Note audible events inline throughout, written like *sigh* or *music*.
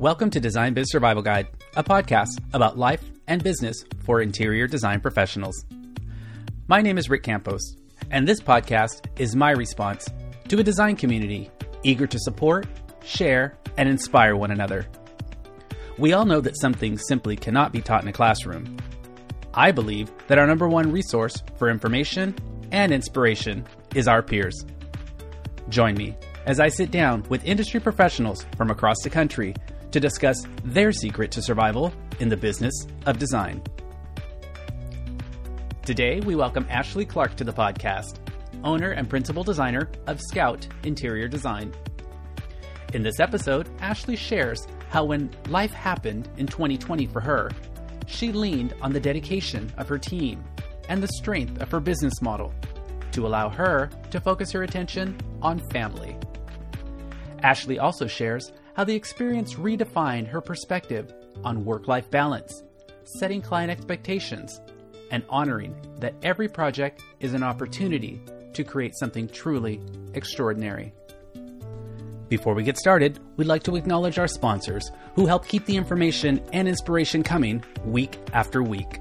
Welcome to Design Biz Survival Guide, a podcast about life and business for interior design professionals. My name is Rick Campos, and this podcast is my response to a design community eager to support, share, and inspire one another. We all know that some things simply cannot be taught in a classroom. I believe that our number one resource for information and inspiration is our peers. Join me as I sit down with industry professionals from across the country to discuss their secret to survival in the business of design. Today, we welcome Ashley Clark to the podcast, owner and principal designer of SKOUT Interior Design. In this episode, Ashley shares how when life happened in 2020 for her, she leaned on the dedication of her team and the strength of her business model to allow her to focus her attention on family. Ashley also shares how the experience redefined her perspective on work life balance, setting client expectations, and honoring that every project is an opportunity to create something truly extraordinary. Before we get started, we'd like to acknowledge our sponsors who help keep the information and inspiration coming week after week.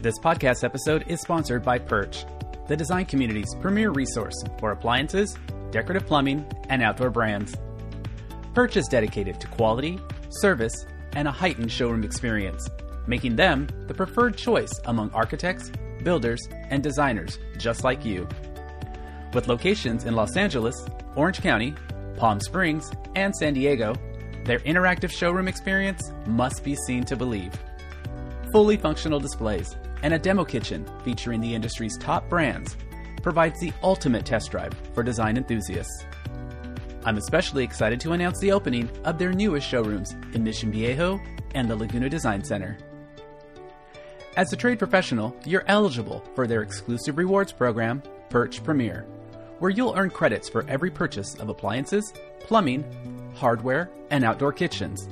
This podcast episode is sponsored by Perch, the design community's premier resource for appliances, decorative plumbing, and outdoor brands. Perch is dedicated to quality, service, and a heightened showroom experience, making them the preferred choice among architects, builders, and designers just like you. With locations in Los Angeles, Orange County, Palm Springs, and San Diego, their interactive showroom experience must be seen to believe. Fully functional displays and a demo kitchen featuring the industry's top brands provides the ultimate test drive for design enthusiasts. I'm especially excited to announce the opening of their newest showrooms in Mission Viejo and the Laguna Design Center. As a trade professional, you're eligible for their exclusive rewards program, Perch Premier, where you'll earn credits for every purchase of appliances, plumbing, hardware, and outdoor kitchens.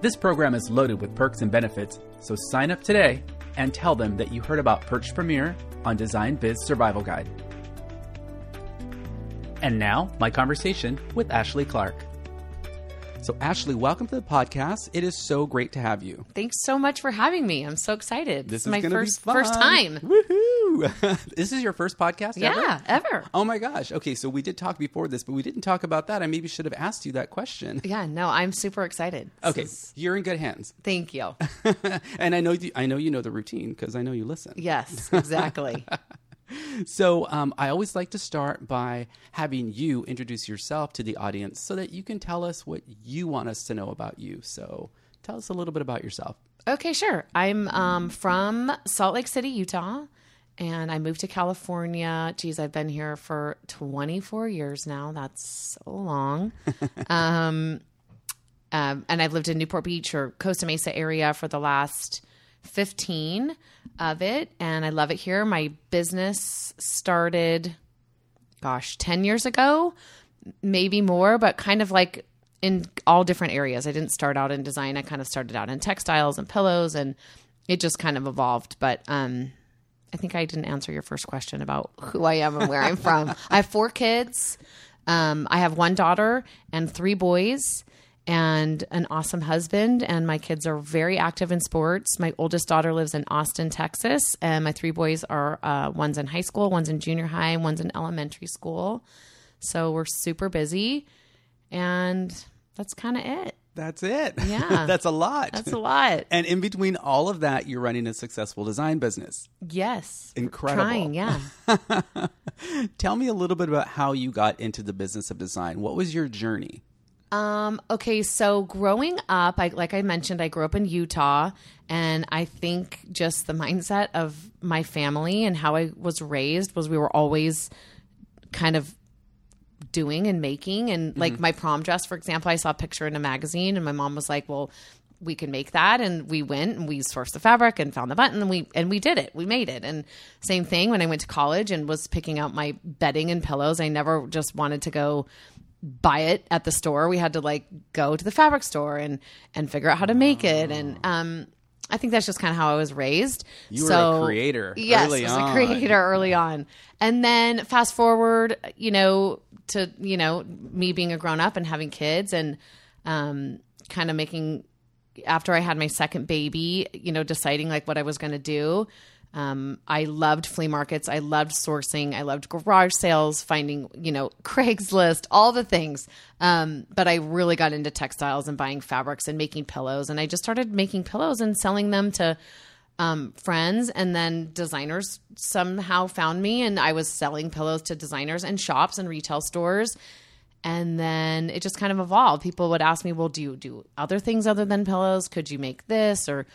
This program is loaded with perks and benefits, so sign up today and tell them that you heard about Perch Premier on Design Biz Survival Guide. And now, my conversation with Ashley Clark. So, Ashley, welcome to the podcast. It is so great to have you. Thanks so much for having me. I'm so excited. This is is my gonna be first fun. first time. Woohoo! *laughs* this is your first podcast Yeah, ever? ever. Oh my gosh. Okay, so we did talk before this, but we didn't talk about that. I maybe should have asked you that question. *laughs* Yeah, no, I'm super excited. This Okay, is- you're in good hands. thank you. *laughs* and I know you, I know you know the routine because I know you listen. Yes, exactly. So um, I always like to start by having you introduce yourself to the audience so that you can tell us what you want us to know about you. So tell us a little bit about yourself. okay, sure. I'm um, from Salt Lake City, Utah, and I moved to California. Geez, I've been here for 24 years now. That's so long. *laughs* um, um, and I've lived in Newport Beach or Costa Mesa area for the last 15 of it and I love it here. My business started gosh, 10 years ago, maybe more, but kind of like in all different areas. I didn't start out in design. I kind of started out in textiles and pillows and it just kind of evolved, but um I think I didn't answer your first question about who I am and where I'm from. *laughs* I have four kids. Um, I have one daughter and three boys and an awesome husband. And my kids are very active in sports. My oldest daughter lives in Austin, Texas. And my three boys are uh, one's in high school, one's in junior high, and one's in elementary school. So we're super busy. And that's kind of it. That's it. *laughs* Yeah. That's a lot. That's a lot. And in between all of that, you're running a successful design business. Yes. Incredible. Trying, yeah. *laughs* Tell me a little bit about how you got into the business of design. What was your journey? Um, okay, so growing up, I like I mentioned, I grew up in Utah, and I think just the mindset of my family and how I was raised was we were always kind of doing and making. And like my prom dress for example i saw a picture in a magazine and my mom was like well we can make that. And we went and we sourced the fabric and found the button and we and we did it. We made it. And same thing when i went to college and was picking out my bedding and pillows i never just wanted to go buy it at the store we had to like go to the fabric store and and figure out how to make it and um I think that's just kind of how I was raised. You were so, a creator Yes, early I was on. a creator early on. And then fast forward, you know, to, you know, me being a grown up and having kids and um, kind of making after I had my second baby, you know, deciding like what I was going to do. Um, I loved flea markets. I loved sourcing. I loved garage sales, finding, you know, *laughs* Craigslist, all the things. Um, but I really got into textiles and buying fabrics and making pillows. And I just started making pillows and selling them to um, friends. And then designers somehow found me, and I was selling pillows to designers and shops and retail stores. And then it just kind of evolved. People would ask me, well, do you do other things other than pillows? Could you make this? Or,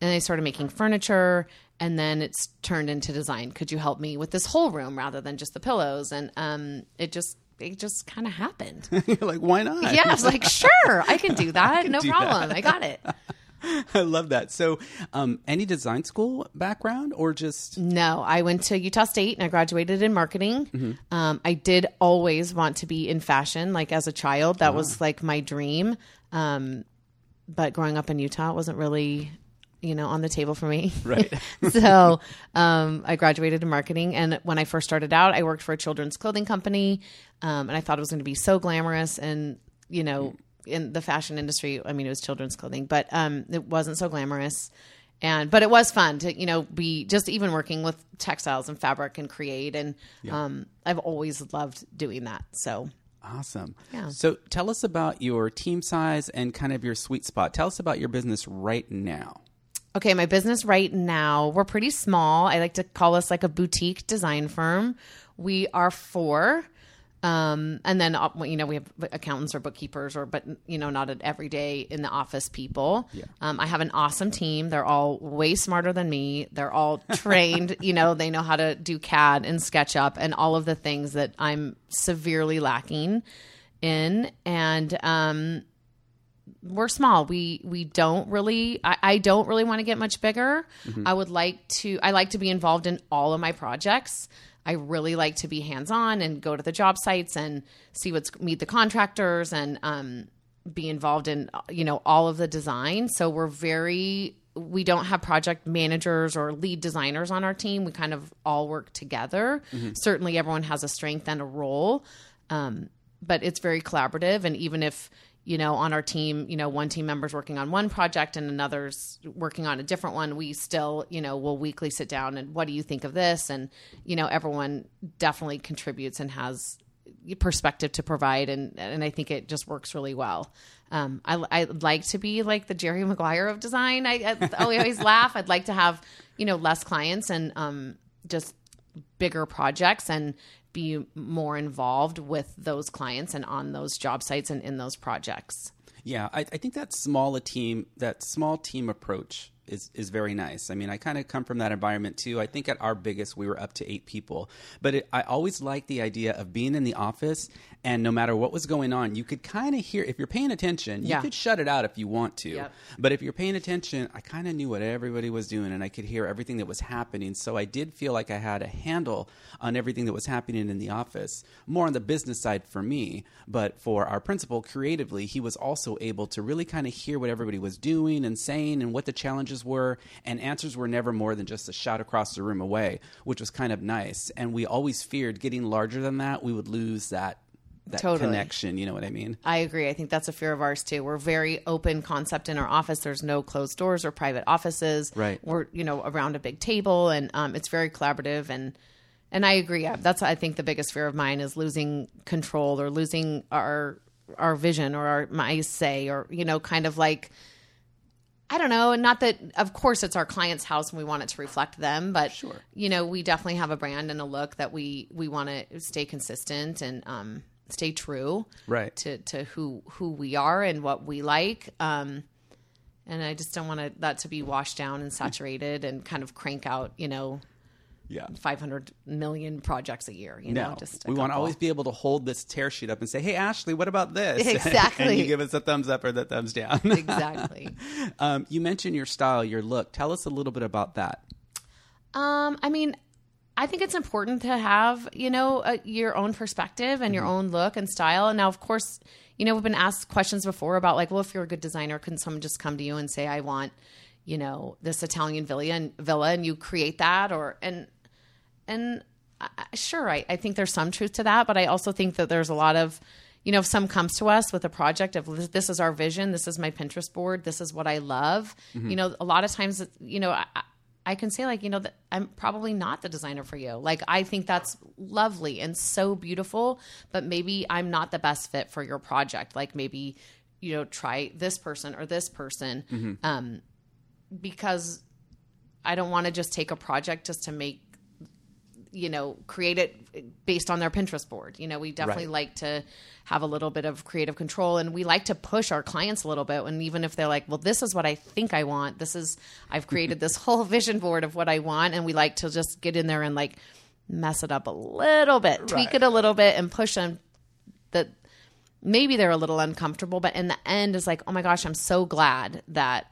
and I started making furniture and then it's turned into design. Could you help me with this whole room rather than just the pillows? And um, it just it just kind of happened. *laughs* You're like, why not? Yeah, I was like, sure, I can do *laughs* that. Can no do problem. That. I got it. *laughs* I love that. So, um, any design school background or just? No, I went to Utah State and I graduated in marketing. Mm-hmm. Um, I did always want to be in fashion, like as a child. That was like my dream. Um, but growing up in Utah, it wasn't really you know, on the table for me. *laughs* Right. *laughs* so um, I graduated in marketing. And when I first started out, I worked for a children's clothing company. Um, and I thought it was going to be so glamorous. And, you know, in the fashion industry, I mean, it was children's clothing, but um, it wasn't so glamorous. And, but it was fun to, you know, be just even working with textiles and fabric and create. And yeah. Um, I've always loved doing that. So Awesome. Yeah. So tell us about your team size and kind of your sweet spot. Tell us about your business right now. Okay, my business right now, we're pretty small. I like to call us like a boutique design firm. We are four. Um, and then, uh, you know, we have accountants or bookkeepers or, but, you know, not an everyday in the office people. Yeah. Um, I have an awesome team. They're all way smarter than me. They're all *laughs* trained, you know, they know how to do CAD and SketchUp and all of the things that I'm severely lacking in. And, um, we're small. We we don't really. I, I don't really want to get much bigger. Mm-hmm. I would like to. I like to be involved in all of my projects. I really like to be hands on and go to the job sites and see what's meet the contractors and um, be involved in you know all of the design. So we're very. We don't have project managers or lead designers on our team. We kind of all work together. Mm-hmm. Certainly, everyone has a strength and a role, um, but it's very collaborative. And even if you know, on our team, you know, one team member's working on one project and another's working on a different one, we still, you know, will weekly sit down and what do you think of this? And, you know, everyone definitely contributes and has perspective to provide. And, and I think it just works really well. Um, I, I like to be like the Jerry Maguire of design. I, I *laughs* always laugh. I'd like to have, you know, less clients and um, just bigger projects and be more involved with those clients and on those job sites and in those projects. Yeah, I, I think that small a team, that small team approach is is very nice. I mean, I kind of come from that environment too. I think at our biggest we were up to eight people, but it, I always liked the idea of being in the office and no matter what was going on, you could kind of hear if you're paying attention. You yeah. could shut it out if you want to, yep. but if you're paying attention, I kind of knew what everybody was doing and I could hear everything that was happening. So I did feel like I had a handle on everything that was happening in the office. More on the business side for me, but for our principal creatively, he was also able to really kind of hear what everybody was doing and saying and what the challenges challenges were, and answers were never more than just a shout across the room away, which was kind of nice. And we always feared getting larger than that, we would lose that that totally. connection. You know what I mean? I agree. I think that's a fear of ours too. We're very open concept in our office. There's no closed doors or private offices. Right. We're you know around a big table, and um, it's very collaborative. And and I agree. That's I think the biggest fear of mine is losing control or losing our our vision or our my say or you know kind of like I don't know. And not that, of course, it's our client's house and we want it to reflect them, but sure. you know, we definitely have a brand and a look that we we want to stay consistent and um, stay true, right, to to who who we are and what we like. Um, and I just don't want that to be washed down and saturated and kind of crank out, you know, yeah. 500 million projects a year you no. know just we want to always be able to hold this tear sheet up and say hey ashley what about this? *laughs* Exactly. and you give us a thumbs up or the thumbs down. *laughs* Exactly. Um, you mentioned your style your look. Tell us a little bit about that. Um, i mean I think it's important to have, you know, a, your own perspective and your mm-hmm. own look and style. And now, of course, you know, we've been asked questions before about like, well, if you're a good designer, couldn't someone just come to you and say, I want, you know, this Italian villa and villa and you create that or, and and sure, I, I think there's some truth to that, but I also think that there's a lot of, you know, if some comes to us with a project of this is our vision, this is my Pinterest board, this is what I love, Mm-hmm. you know, a lot of times, you know, I, I can say like, you know, that I'm probably not the designer for you. Like, I think that's lovely and so beautiful, but maybe I'm not the best fit for your project. Like, maybe, you know, try this person or this person, Mm-hmm. um, because I don't want to just take a project just to make you know create it based on their pinterest board. You know we definitely Right. like to have a little bit of creative control and we like to push our clients a little bit and even if they're like well this is what i think i want. This is i've created this *laughs* whole vision board of what i want and we like to just get in there and like mess it up a little bit tweak it a little bit and push them that maybe they're a little uncomfortable but in the end is like oh my gosh i'm so glad that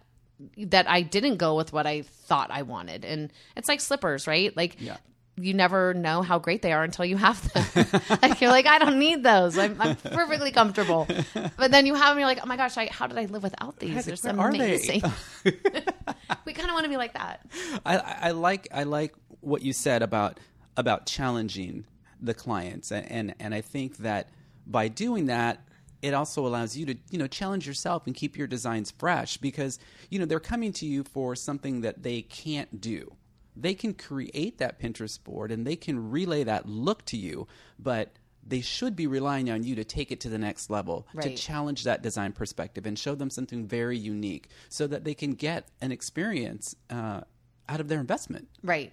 that i didn't go with what i thought i wanted. And it's like slippers right? Like Yeah. You never know how great they are until you have them. *laughs* like you're like, I don't need those. I'm, I'm perfectly comfortable. But then you have them, you're like, oh my gosh, I, how did I live without these? They're so are they? amazing. *laughs* *laughs* we kind of want to be like that. I, I like I like what you said about about challenging the clients, and, and and I think that by doing that, it also allows you to you know challenge yourself and keep your designs fresh because you know they're coming to you for something that they can't do. They can create that Pinterest board and they can relay that look to you, but they should be relying on you to take it to the next level to challenge that design perspective and show them something very unique so that they can get an experience uh, out of their investment. Right.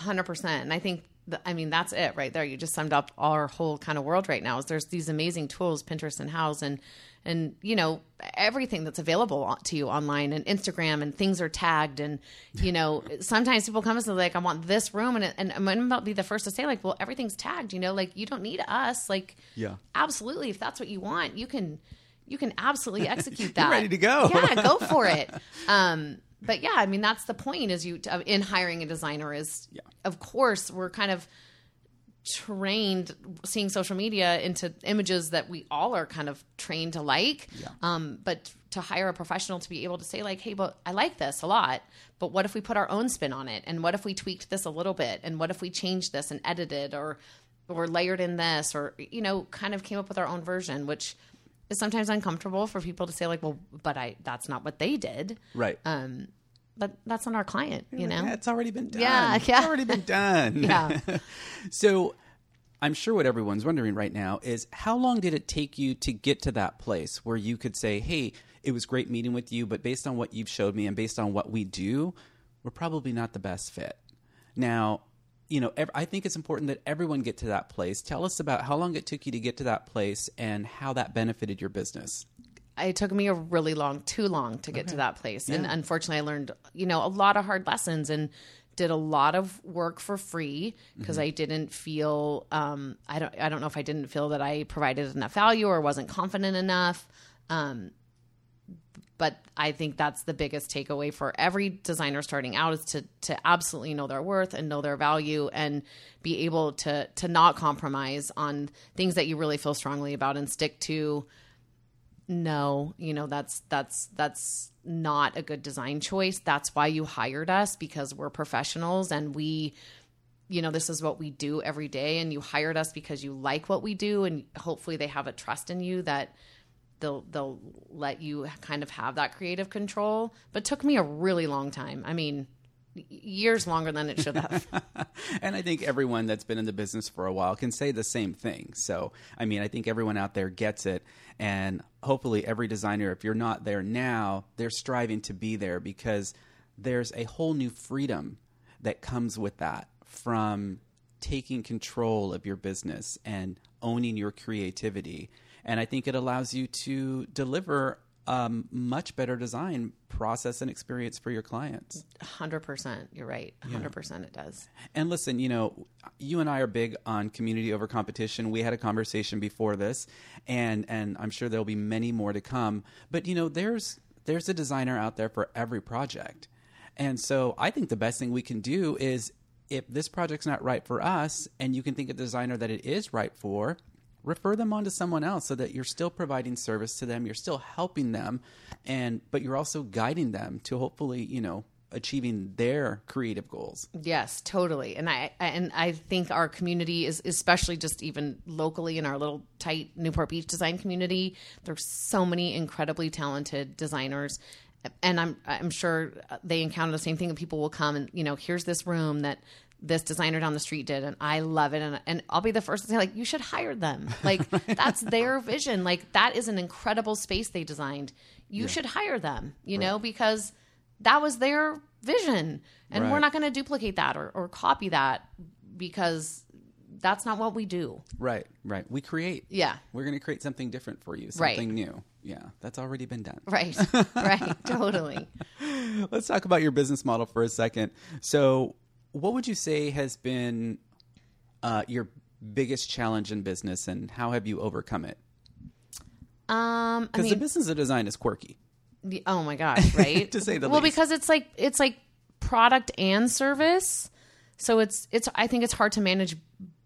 100%. And I think, th- I mean, that's it right there. You just summed up our whole kind of world right now is there's these amazing tools, Pinterest and Houzz and, and, you know, everything that's available to you online and Instagram and things are tagged. And, you know, *laughs* sometimes people come and say like, I want this room. And, and I'm going to be the first to say like, well, everything's tagged, you know, like you don't need us. Like, Yeah. absolutely. If that's what you want, you can, you can absolutely *laughs* execute that. ready to go. *laughs* Yeah, go for it. Um, but yeah, I mean that's the point is you uh, in hiring a designer is of course we're kind of trained seeing social media into images that we all are kind of trained to like. Um, but to hire a professional to be able to say like, hey, but I like this a lot, but what if we put our own spin on it? And what if we tweaked this a little bit? And what if we changed this and edited or or layered in this or you know kind of came up with our own version, which is sometimes uncomfortable for people to say like, well, but I that's not what they did. Right. Um, but that's not our client, you know. Yeah, it's already been done. Yeah, It's yeah. already been done. *laughs* Yeah. *laughs* so I'm sure what everyone's wondering right now is how long did it take you to get to that place where you could say, hey, it was great meeting with you, but based on what you've showed me and based on what we do, we're probably not the best fit. Now, you know, ev- I think it's important that everyone get to that place. Tell us about how long it took you to get to that place and how that benefited your business. It took me a really long, too long to get to that place. And unfortunately, I learned, you know, a lot of hard lessons and did a lot of work for free because I didn't feel, um, I don't, I don't know if I didn't feel that I provided enough value or wasn't confident enough. Um, but I think that's the biggest takeaway for every designer starting out is to to absolutely know their worth and know their value and be able to to not compromise on things that you really feel strongly about and stick to no you know that's that's that's not a good design choice. That's why you hired us because we're professionals and we you know this is what we do every day. And you hired us because you like what we do. And hopefully they have a trust in you that they'll they'll let you kind of have that creative control. But took me a really long time. I mean years longer than it should have *laughs* and I think everyone that's been in the business for a while can say the same thing. So, I mean, I think everyone out there gets it. And hopefully, every designer, if you're not there now, they're striving to be there because there's a whole new freedom that comes with that from taking control of your business and owning your creativity. And I think it allows you to deliver a much better design process and experience for your clients. 100% you're right 100% it does And listen, you know, you and I are big on community over competition. We had a conversation before this, and and I'm sure there'll be many more to come. But you know, there's there's a designer out there for every project, and so I think the best thing we can do is if this project's not right for us, and you can think of a designer that it is right for. Refer them on to someone else so that you're still providing service to them, you're still helping them, and but you're also guiding them to hopefully, you know, achieving their creative goals. Yes, totally. And I and I think our community is especially just even locally in our little tight Newport Beach design community. There's so many incredibly talented designers. And I'm I'm sure they encounter the same thing and people will come and you know, here's this room that this designer down the street did and I love it and, and I'll be the first to say like you should hire them. Like *laughs* that's their vision. Like that is an incredible space they designed. You yeah. should hire them, you right. know, because that was their vision. And right. we're not going to duplicate that or, or copy that because that's not what we do. Right, right. We create. Yeah. We're going to create something different for you, something right. new. Yeah, that's already been done. Right, *laughs* right, totally. Let's talk about your business model for a second. So, what would you say has been uh, your biggest challenge in business and how have you overcome it? Um, because I mean, the business of design is quirky. Oh my gosh, right? *laughs* to say the well, least. because it's like it's like product and service, so it's it's. I think it's hard to manage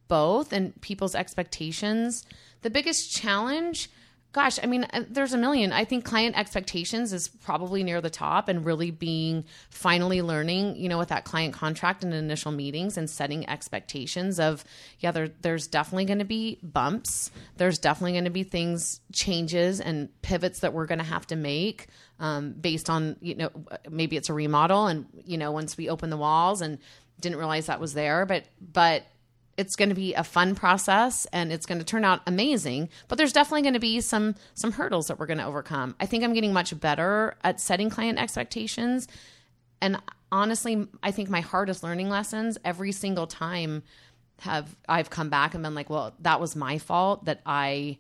both and people's expectations. The biggest challenge gosh, I mean, uh, there's a million. I think client expectations is probably near the top and really being finally learning, you know, with that client contract and initial meetings and setting expectations of, yeah, there, there's definitely going to be bumps. There's definitely going to be things, changes and pivots that we're going to have to make um, based on, you know, maybe it's a remodel and, you know, once we open the walls and didn't realize that was there, but, but, it's going to be a fun process and it's going to turn out amazing but there's definitely going to be some some hurdles that we're going to overcome. I think i'm getting much better at setting client expectations and honestly i think my hardest learning lessons every single time have i've come back and been like well that was my fault that i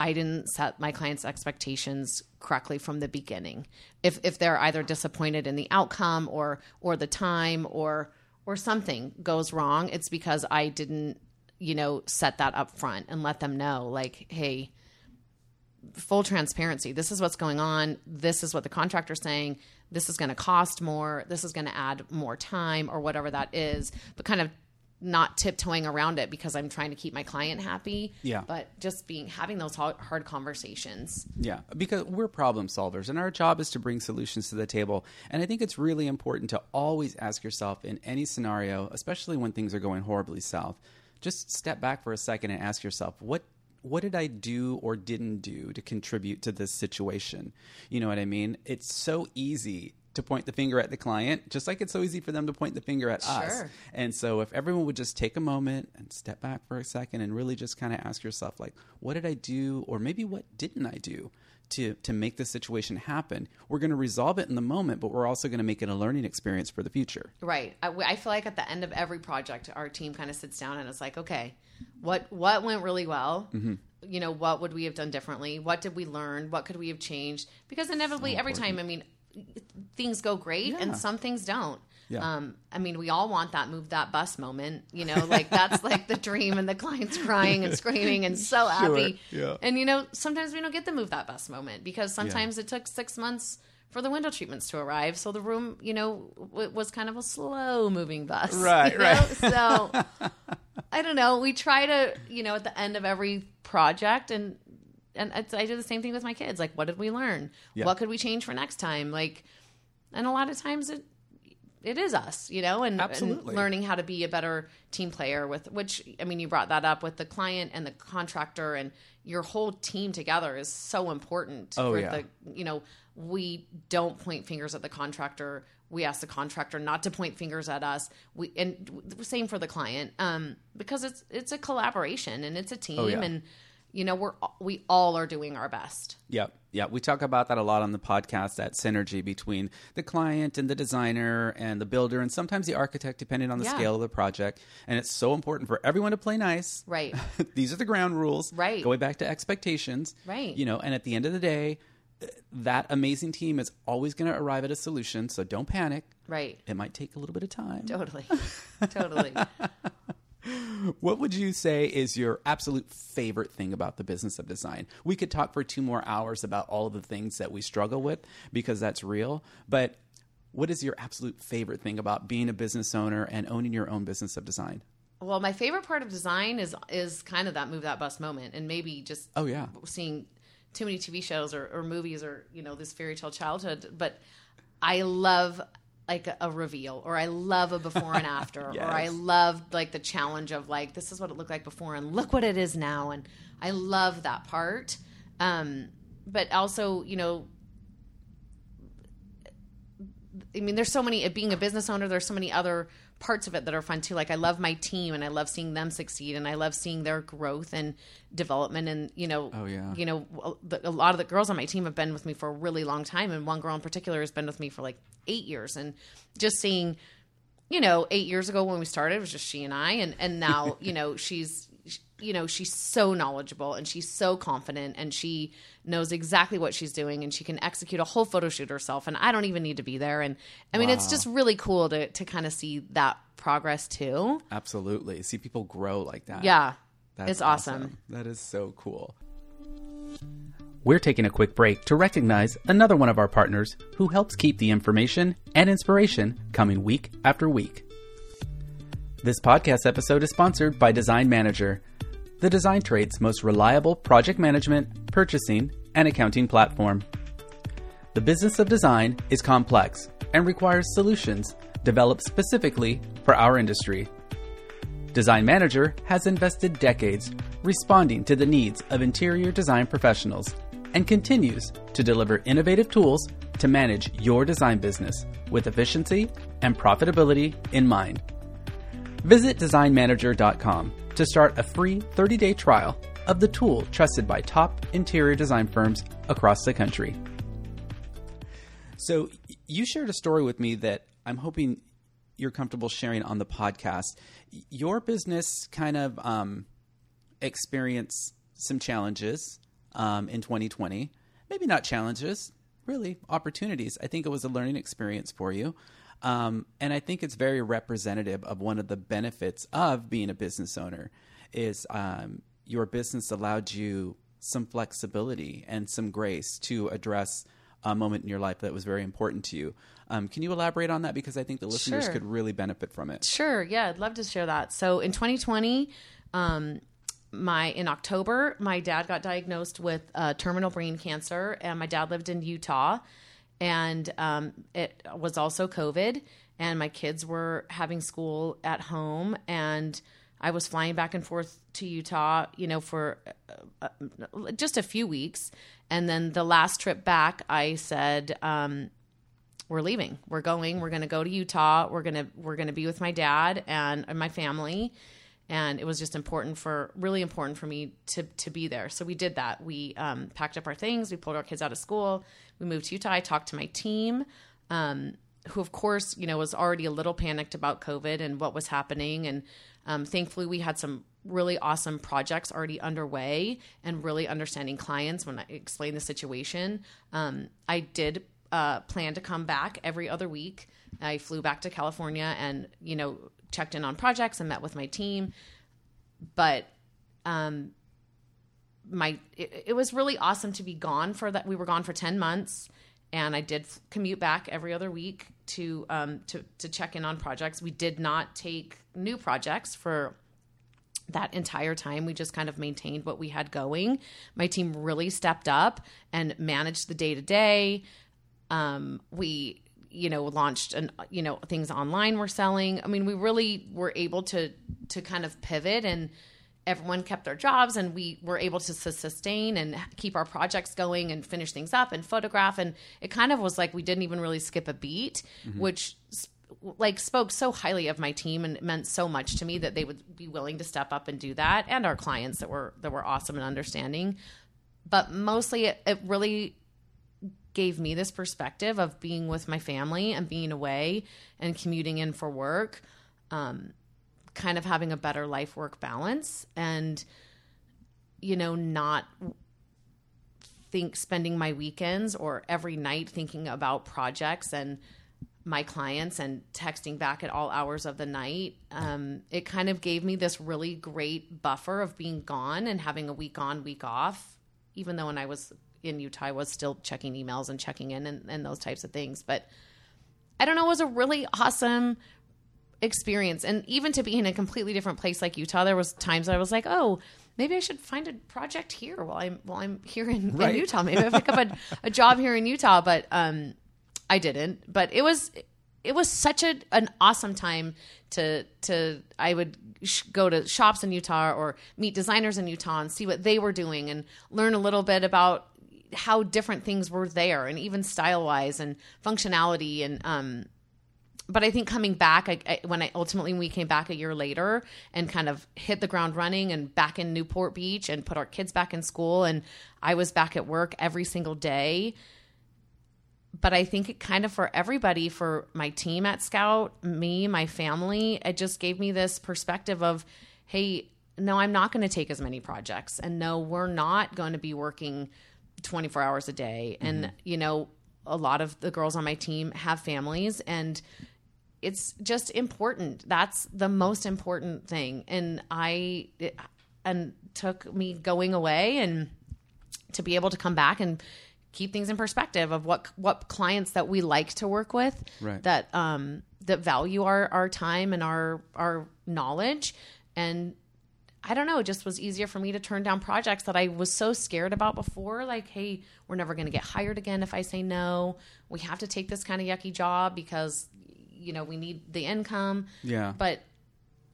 i didn't set my clients expectations correctly from the beginning. If if they're either disappointed in the outcome or or the time or or something goes wrong, it's because I didn't, you know, set that up front and let them know, like, hey, full transparency. This is what's going on. This is what the contractor's saying. This is going to cost more. This is going to add more time or whatever that is. But kind of not tiptoeing around it because I'm trying to keep my client happy. Yeah. But just being having those hard conversations. Yeah, because we're problem solvers and our job is to bring solutions to the table. And I think it's really important to always ask yourself in any scenario, especially when things are going horribly south, just step back for a second and ask yourself, what what did I do or didn't do to contribute to this situation? You know what I mean? It's so easy to point the finger at the client, just like it's so easy for them to point the finger at sure. us. And so, if everyone would just take a moment and step back for a second and really just kind of ask yourself, like, what did I do, or maybe what didn't I do to to make this situation happen? We're going to resolve it in the moment, but we're also going to make it a learning experience for the future. Right. I, I feel like at the end of every project, our team kind of sits down and it's like, okay, what what went really well. Mm-hmm you know what would we have done differently what did we learn what could we have changed because inevitably so every time i mean things go great yeah. and some things don't. Yeah. Um, I mean, we all want that move that bus moment, you know, like that's *laughs* like the dream and the client's crying and screaming and so *laughs* sure. happy. Yeah. And you know, sometimes we don't get the move that bus moment because sometimes yeah. it took six months for the window treatments to arrive. So the room, you know, w- was kind of a slow moving bus. *laughs* Right, you know? right. so I don't know. We try to, you know, at the end of every project and and I do the same thing with my kids. Like, what did we learn? Yeah. What could we change for next time? Like, and a lot of times it it is us, you know, and, and, learning how to be a better team player with which I mean, you brought that up with the client and the contractor and your whole team together is so important. Oh, yeah. The, you know, we don't point fingers at the contractor. We ask the contractor not to point fingers at us. We and same for the client, um, because it's it's a collaboration and it's a team oh, yeah. and you know we're we all are doing our best. Yep. Yeah we talk about that a lot on the podcast that synergy between the client and the designer and the builder and sometimes the architect depending on the yeah. scale of the project. And it's so important for everyone to play nice. Right. *laughs* These are the ground rules. Right. Going back to expectations. Right. You know and at the end of the day that amazing team is always going to arrive at a solution so don't panic. Right. It might take a little bit of time. Totally. *laughs* Totally what would you say is your absolute favorite thing about the business of design? We could talk for two more hours about all of the things that we struggle with because that's real. But what is your absolute favorite thing about being a business owner and owning your own business of design? Well, my favorite part of design is is kind of that move that bus moment, and maybe just oh yeah, seeing too many TV shows or, or movies or you know this fairy tale childhood. But I love like a, reveal or I love a before and after *laughs* or I love like the challenge of like this is what it looked like before and look what it is now and I love that part. Um but also, you know, I mean, there's so many. Being a business owner, there's so many other parts of it that are fun too. Like I love my team, and I love seeing them succeed, and I love seeing their growth and development. And you know, Oh, yeah. you know, a lot of the girls on my team have been with me for a really long time, and one girl in particular has been with me for like eight years. And just seeing, you know, eight years ago when we started, it was just she and I, and and now *laughs* you know she's you know she's so knowledgeable and she's so confident and she knows exactly what she's doing and she can execute a whole photo shoot herself and I don't even need to be there and I mean it's just really cool to to kind of see that progress too. Absolutely. See people grow like that. Yeah. That's it's awesome. That is so cool. We're taking a quick break to recognize another one of our partners who helps keep the information and inspiration coming week after week. This podcast episode is sponsored by Design Manager, the design trade's most reliable project management, purchasing, and accounting platform. The business of design is complex and requires solutions developed specifically for our industry. Design Manager has invested decades responding to the needs of interior design professionals and continues to deliver innovative tools to manage your design business with efficiency and profitability in mind. Visit designmanager.com to start a free 30 day trial of the tool trusted by top interior design firms across the country. So, you shared a story with me that I'm hoping you're comfortable sharing on the podcast. Your business kind of um, experienced some challenges um, in 2020. Maybe not challenges, really opportunities. I think it was a learning experience for you. Um, and I think it's very representative of one of the benefits of being a business owner is um, your business allowed you some flexibility and some grace to address a moment in your life that was very important to you. Um, can you elaborate on that? Because I think the listeners Sure. could really benefit from it. Sure. Yeah, I'd love to share that. So in 2020, um, my in October, my dad got diagnosed with uh, terminal brain cancer, and my dad lived in Utah, and um, it was also COVID, and my kids were having school at home, and I was flying back and forth to Utah, you know, for uh, uh, just a few weeks, and then the last trip back, I said. Um, we're leaving. We're going. We're going to go to Utah. We're to we're to be with my dad and, and my family. And it was just important for really important for me to to be there. So we did that. We um, packed up our things. We pulled our kids out of school. We moved to Utah. I talked to my team, um, who of course you know was already a little panicked about COVID and what was happening. And um, thankfully, we had some really awesome projects already underway and really understanding clients when I explained the situation. Um, I did uh, plan to come back every other week. I flew back to California and you know checked in on projects and met with my team. But um, my it, it was really awesome to be gone for that. We were gone for ten months, and I did commute back every other week to um, to to check in on projects. We did not take new projects for that entire time we just kind of maintained what we had going my team really stepped up and managed the day to day um we you know launched and you know things online we're selling. I mean we really were able to to kind of pivot and everyone kept their jobs and we were able to sus- sustain and keep our projects going and finish things up and photograph. And it kind of was like we didn't even really skip a beat mm-hmm. which like spoke so highly of my team and it meant so much to me that they would be willing to step up and do that and our clients that were that were awesome and understanding. But mostly it, it really gave me this perspective of being with my family and being away and commuting in for work um, kind of having a better life work balance and you know not think spending my weekends or every night thinking about projects and my clients and texting back at all hours of the night um, it kind of gave me this really great buffer of being gone and having a week on week off even though when i was in utah i was still checking emails and checking in and, and those types of things. But i don't know it was a really awesome experience. And even to be in a completely different place like utah there was times i was like oh maybe i should find a project here while i'm while i'm here in, Right. in utah. Maybe i pick up a, a job here in utah. But um i didn't. But it was it was such a an awesome time to to I would sh- go to shops in Utah or meet designers in Utah and see what they were doing and learn a little bit about how different things were there and even style wise and functionality and um but I think coming back, I, I, when I ultimately we came back a year later and kind of hit the ground running and back in Newport Beach and put our kids back in school and I was back at work every single day. But I think it kind of for everybody, for my team at SKOUT, me, my family, it just gave me this perspective of, hey, no, I'm not going to take as many projects, and no, we're not going to be working 24 hours a day, and you know. A lot of the girls on my team have families, and it's just important. That's the most important thing. And I it, and took me going away and to be able to come back and keep things in perspective of what what clients that we like to work with Right. that um that value our our time and our our knowledge and I don't know, it just was easier for me to turn down projects that I was so scared about before. Like, hey, we're never going to get hired again if I say no. We have to take this kind of yucky job because, you know, we need the income. Yeah. But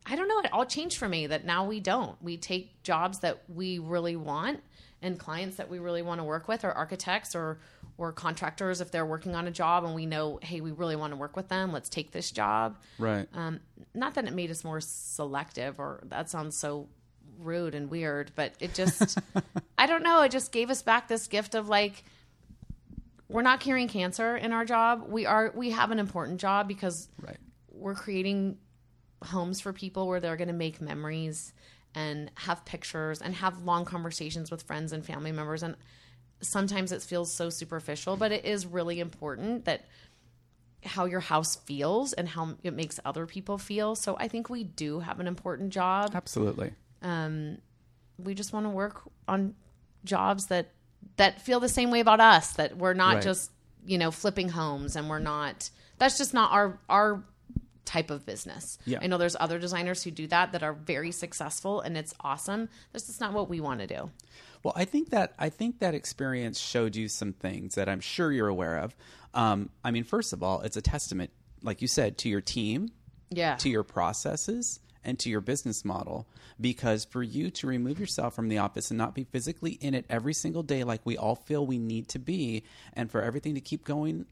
I don't know, it all changed for me that now we don't. We take jobs that we really want and clients that we really want to work with or architects or or contractors if they're working on a job and we know, hey, we really want to work with them, let's take this job. Right. Um, not that it made us more selective or that sounds so rude and weird, but it just, *laughs* I don't know, it just gave us back this gift of like, we're not curing cancer in our job. We are, we have an important job because right. we're creating homes for people where they're going to make memories and have pictures and have long conversations with friends and family members. And sometimes it feels so superficial, but it is really important that how your house feels and how it makes other people feel. So I think we do have an important job. Absolutely. Um, we just want to work on jobs that that feel the same way about us. That we're not Right. just you know flipping homes, and we're not. That's just not our our type of business. Yeah. I know there's other designers who do that that are very successful, and it's awesome. That's just not what we want to do. Well, I think that I think that experience showed you some things that I'm sure you're aware of. Um, I mean, first of all, it's a testament, like you said, to your team, Yeah. to your processes, and to your business model. Because for you to remove yourself from the office and not be physically in it every single day, like we all feel we need to be, and for everything to keep going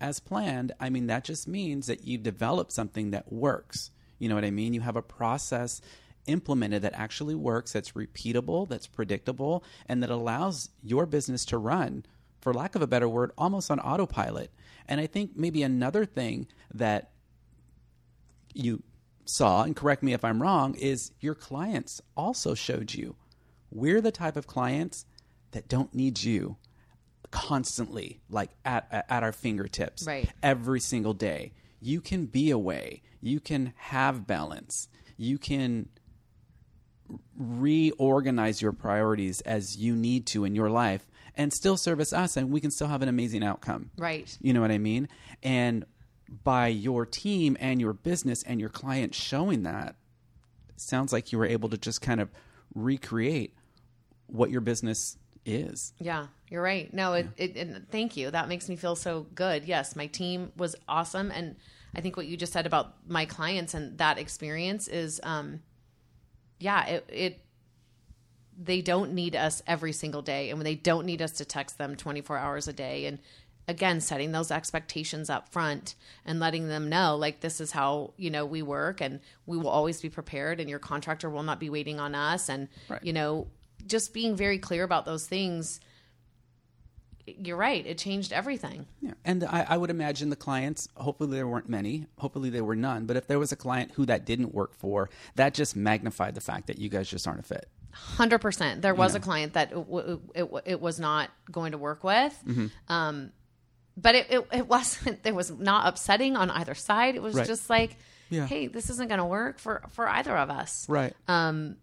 as planned, I mean, that just means that you develop something that works. You know what I mean? You have a process implemented that actually works, that's repeatable, that's predictable, and that allows your business to run, for lack of a better word, almost on autopilot. And I think maybe another thing that you saw, and correct me if I'm wrong, is your clients also showed you we're the type of clients that don't need you constantly, like at, at, our fingertips Right. every single day. You can be away, you can have balance, you can reorganize your priorities as you need to in your life and still service us and we can still have an amazing outcome. Right. You know what I mean? And by your team and your business and your client showing that, sounds like you were able to just kind of recreate what your business is. Yeah, you're right. No, it, it, and thank you. That makes me feel so good. Yes, my team was awesome, and I think what you just said about my clients and that experience is, um, yeah, it, it they don't need us every single day, and when they don't need us to text them 24 hours a day, and again, setting those expectations up front and letting them know, like this is how you know we work, and we will always be prepared, and your contractor will not be waiting on us, and Right. you know, just being very clear about those things. You're right. It changed everything. Yeah. And I, I would imagine the clients, hopefully there weren't many, hopefully there were none, but if there was a client who that didn't work for, that just magnified the fact that you guys just aren't a fit. Hundred percent. There was a client that it, w- it, w- it was not going to work with, Mm-hmm. um, but it, it, it *laughs* wasn't. It was not upsetting on either side. It was Right. just like, Yeah. hey, this isn't going to work for for either of us. Right. Um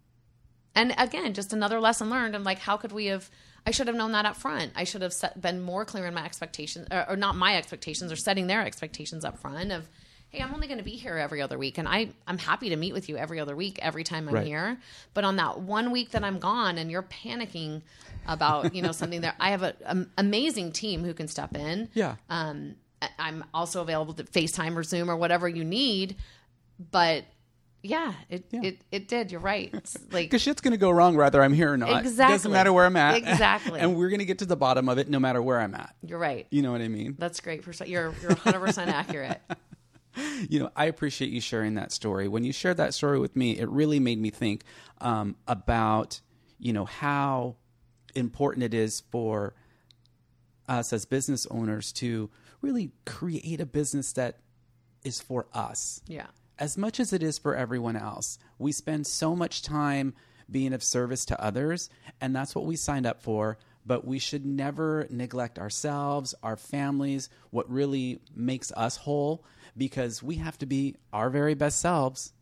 and again, just another lesson learned. I'm like, how could we have? I should have known that up front. I should have set, been more clear in my expectations, or, or not my expectations, or setting their expectations up front of, hey, I'm only going to be here every other week, and I I'm happy to meet with you every other week, every time I'm Right. here. But on that one week that I'm gone, and you're panicking about you know *laughs* something there, I have an amazing team who can step in. Yeah. Um, I'm also available to FaceTime or Zoom or whatever you need. But yeah, it it, it did. You're right. It's *laughs* like Because shit's going to go wrong whether I'm here or not. Exactly. Doesn't matter where I'm at. Exactly. *laughs* and we're going to get to the bottom of it no matter where I'm at. you're right. You know what I mean? That's great. You're you're 100 percent accurate. *laughs* you know, I appreciate you sharing that story. When you shared that story with me, it really made me think um, about, you know, how important it is for us as business owners to really create a business that is for us Yeah. as much as it is for everyone else. We spend so much time being of service to others, and that's what we signed up for. But we should never neglect ourselves, our families, what really makes us whole, because we have to be our very best selves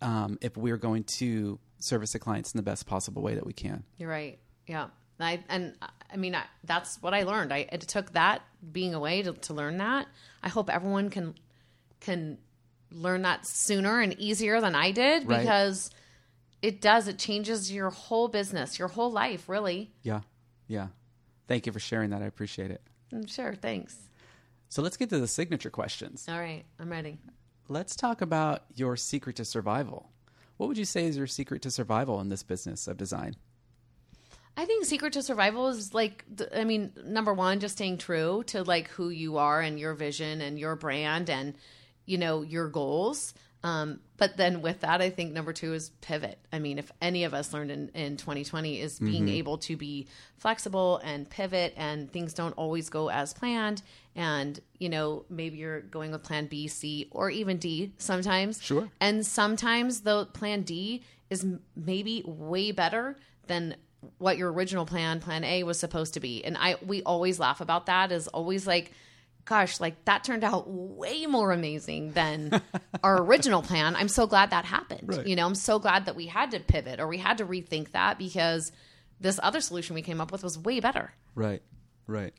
um, if we're going to service the clients in the best possible way that we can. You're right. Yeah. I, and I mean, I, that's what I learned. I it took that being away to, to learn that. I hope everyone can can learn that sooner and easier than I did Right. because it does. It changes your whole business, your whole life, really. Yeah, yeah. Thank you for sharing that. I appreciate it. Mm, Sure. Thanks. So let's get to the signature questions. All right. I'm ready. Let's talk about your secret to survival. What would you say is your secret to survival in this business of design? I think secret to survival is like, I mean, number one, just staying true to like who you are and your vision and your brand and, you know, your goals. Um, but then with that, I think number two is pivot. I mean, if any of us learned in, in 2020 is being able to be flexible and pivot and things don't always go as planned. And, you know, maybe you're going with plan B, C, or even D sometimes. Sure. And sometimes the plan D is m- maybe way better than what your original plan, plan A, was supposed to be. And I we always laugh about that. Is always like, gosh, like that turned out way more amazing than *laughs* our original plan. I'm so glad that happened. Right. You know, I'm so glad that we had to pivot or we had to rethink that because this other solution we came up with was way better. Right, right.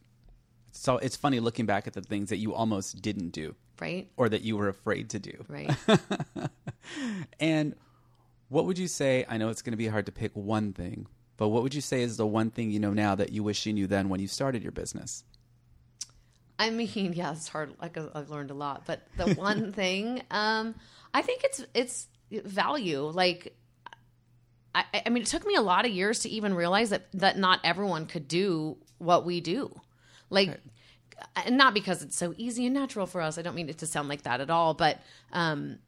So it's funny looking back at the things that you almost didn't do Right. or that you were afraid to do. Right. *laughs* And what would you say? I know it's going to be hard to pick one thing, but what would you say is the one thing you know now that you wish you knew then when you started your business? I mean, *laughs* yeah, it's hard. Like I've learned a lot, but the *laughs* one thing, um, I think it's it's value. Like, I, I mean, it took me a lot of years to even realize that that not everyone could do what we do. Like, and not because it's so easy and natural for us. I don't mean it to sound like that at all, but um,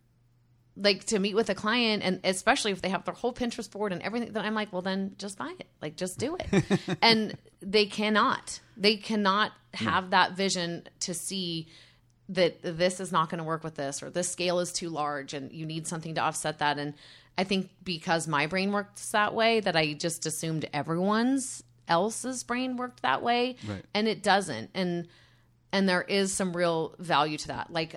like to meet with a client and especially if they have their whole Pinterest board and everything, then I'm like, well, then just buy it. Like, just do it. *laughs* and they cannot. They cannot have hmm. that vision to see that this is not going to work with this or this scale is too large and you need something to offset that. And I think because my brain works that way, that I just assumed everyone's else's brain worked that way, Right. and it doesn't. And and there is some real value to that. Like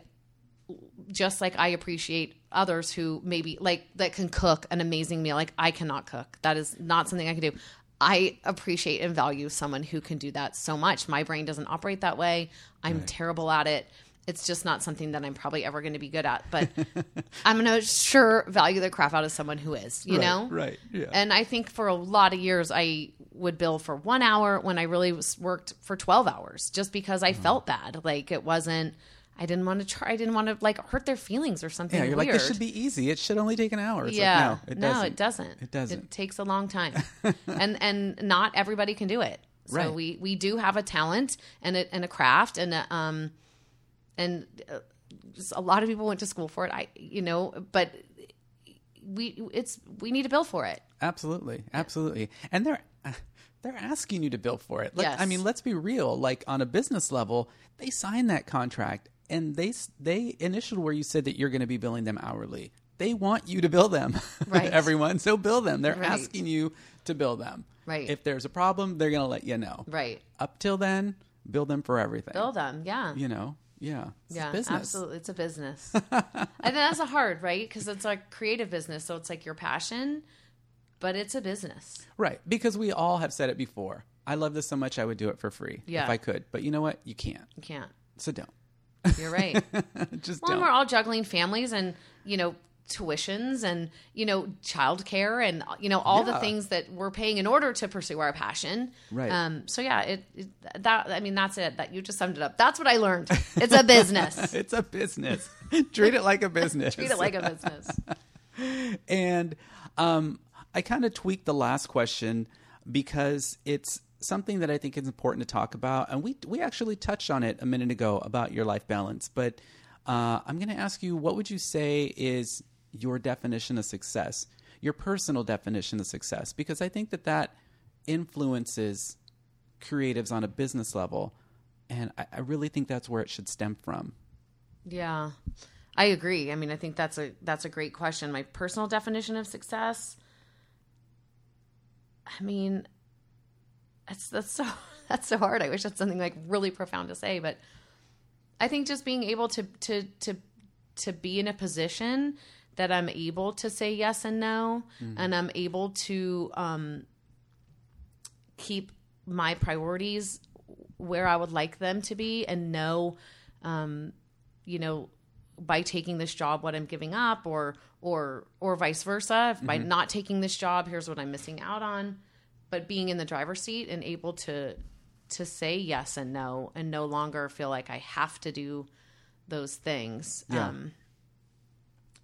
just like I appreciate others who maybe like that can cook an amazing meal. Like I cannot cook. That is not something I can do. I appreciate and value someone who can do that so much. My brain doesn't operate that way. I'm terrible at it. It's just not something that I'm probably ever going to be good at. But *laughs* I'm going to sure value the crap out of someone who is, you Right, know? right, yeah. And I think for a lot of years, I would bill for one hour when I really was worked for 12 hours just because Mm-hmm. I felt bad. Like it wasn't, I didn't want to try, I didn't want to like hurt their feelings or something Yeah, you're weird. like, this should be easy. It should only take an hour. It's yeah. like, no, it doesn't. it doesn't. It doesn't. It takes a long time. *laughs* and, and not everybody can do it. So Right. we, we do have a talent and a, and a craft and, a, um, and uh, a lot of people went to school for it. I, you know, but we, it's, we need to bill for it. Absolutely, absolutely. And they're *sighs* they're asking you to bill for it. Like, I mean, let's be real. Like on a business level, they sign that contract and they they initial where you said that you're going to be billing them hourly. They want you to bill them, *laughs* Right. everyone. So bill them. They're Right. asking you to bill them. Right. If there's a problem, they're going to let you know. Right. Up till then, bill them for everything. Bill them. Yeah. You know. Yeah. It's Yeah, business. absolutely. It's a business. *laughs* and that's a hard, right? Because it's a creative business. So it's like your passion, but it's a business. Right. Because we all have said it before. I love this so much I would do it for free Yeah. if I could. But you know what? You can't. You can't. So don't. You're right. *laughs* Just well, don't. we're all juggling families and, you know, tuitions and you know childcare and you know all the things that we're paying in order to pursue our passion. Right. Um. So yeah, it, it that I mean that's it. That you just summed it up. That's what I learned. It's a business. *laughs* it's a business. *laughs* Treat it like a business. Treat it like a business. And um, I kind of tweaked the last question because it's something that I think is important to talk about. And we, we actually touched on it a minute ago about your life balance. But uh, I'm going to ask you what would you say is your definition of success, your personal definition of success? Because I think that that influences creatives on a business level. And I, I really think that's where it should stem from. Yeah. I agree. I mean, I think that's a that's a great question. My personal definition of success I mean, that's that's so *laughs* that's so hard. I wish that's something like really profound to say, but I think just being able to to to to be in a position that I'm able to say yes and no, and I'm able to um, keep my priorities where I would like them to be, and know, um, you know, by taking this job, what I'm giving up, or or or vice versa. If by not taking this job, here's what I'm missing out on. But being in the driver's seat and able to to say yes and no, and no longer feel like I have to do those things. Yeah. Um,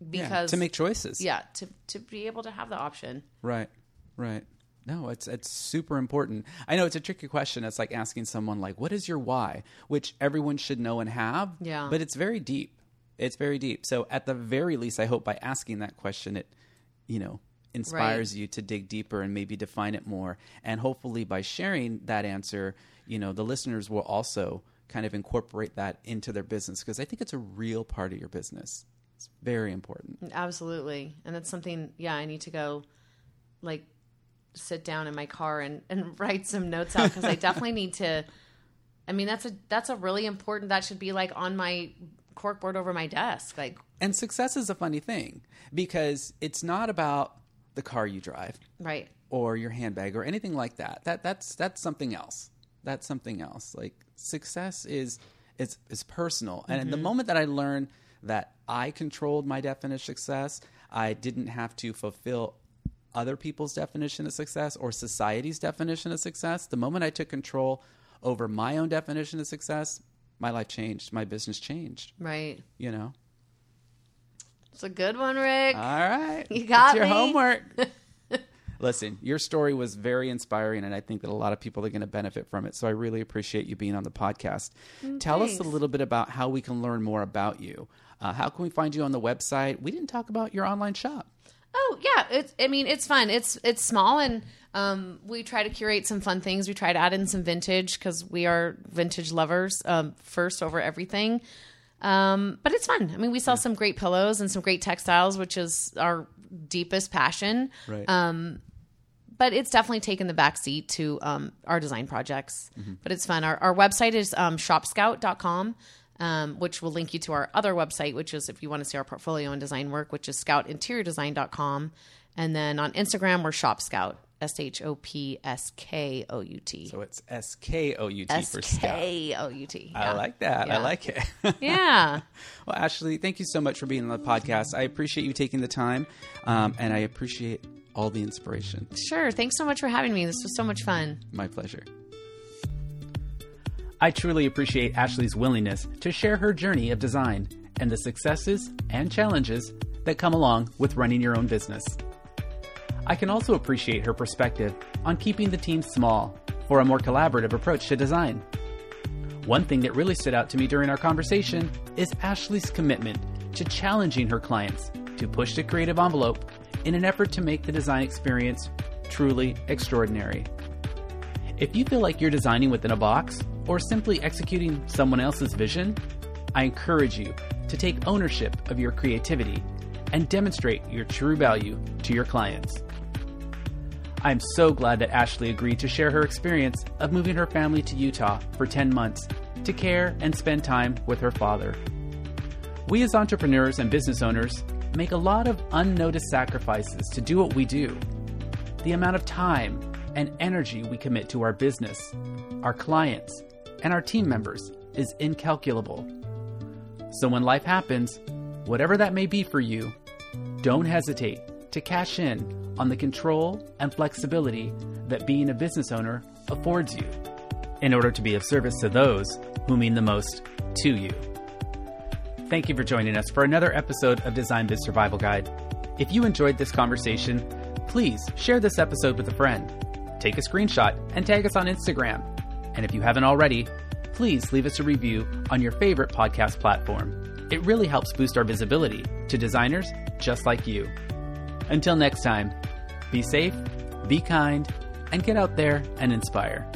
Yeah, because to make choices. yeah, to to be able to have the option. Right. Right. No, it's it's super important. I know it's a tricky question. It's like asking someone like, "What is your why?" which everyone should know and have. Yeah. But it's very deep. It's very deep. So at the very least, I hope by asking that question, it, you know, inspires you to dig deeper and maybe define it more. And hopefully, by sharing that answer, you know, the listeners will also kind of incorporate that into their business because I think it's a real part of your business. It's very important. Absolutely. And that's something, yeah, I need to go like sit down in my car and, and *laughs* write some notes out because I *laughs* definitely need to. I mean, that's a that's a really important. That should be like on my corkboard over my desk. Like, And success is a funny thing because it's not about the car you drive right, or your handbag or anything like that. That that's that's something else. That's something else. Like success is is is personal. And Mm-hmm. the moment that I learned that I controlled my definition of success, I didn't have to fulfill other people's definition of success or society's definition of success. The moment I took control over my own definition of success, my life changed. My business changed. right. You know. It's a good one, Rick. All right. You got It's your me. homework. *laughs* Listen, your story was very inspiring, and I think that a lot of people are going to benefit from it. So I really appreciate you being on the podcast. Tell us a Mm, little bit about how we can learn more about you. Uh, how can we find you on the website? We didn't talk about your online shop. Oh yeah, it's. I mean, it's fun. It's it's small, and um, we try to curate some fun things. We try to add in some vintage because we are vintage lovers um, first over everything. Um, but it's fun. I mean, we sell some great pillows and some great textiles, which is our deepest passion. Right. Um, but it's definitely taken the back seat to um, our design projects. But it's fun. Our, our website is um, shopskout.com, um, which will link you to our other website, which is if you want to see our portfolio and design work, which is skoutinteriordesign.com. And then on Instagram, we're Shop SKOUT, S H O P S K O U T. so it's S K O U T for Scout. K O U T. I like that. I like it. *laughs* Yeah. well, Ashley, thank you so much for being on the podcast. I appreciate you taking the time, um, and I appreciate all the inspiration. Sure. Thanks so much for having me. This was so much fun. My pleasure. I truly appreciate Ashley's willingness to share her journey of design and the successes and challenges that come along with running your own business. I can also appreciate her perspective on keeping the team small for a more collaborative approach to design. One thing that really stood out to me during our conversation is Ashley's commitment to challenging her clients to push the creative envelope in an effort to make the design experience truly extraordinary. If you feel like you're designing within a box or simply executing someone else's vision, I encourage you to take ownership of your creativity and demonstrate your true value to your clients. I'm so glad that Ashley agreed to share her experience of moving her family to Utah for 10 months to care and spend time with her father. We, as entrepreneurs and business owners, make a lot of unnoticed sacrifices to do what we do. The amount of time and energy we commit to our business, our clients, and our team members is incalculable. So when life happens, whatever that may be for you, don't hesitate to cash in on the control and flexibility that being a business owner affords you in order to be of service to those who mean the most to you. Thank you for joining us for another episode of Design Biz Survival Guide. If you enjoyed this conversation, please share this episode with a friend. Take a screenshot and tag us on Instagram. And if you haven't already, please leave us a review on your favorite podcast platform. It really helps boost our visibility to designers just like you. Until next time, be safe, be kind, and get out there and inspire.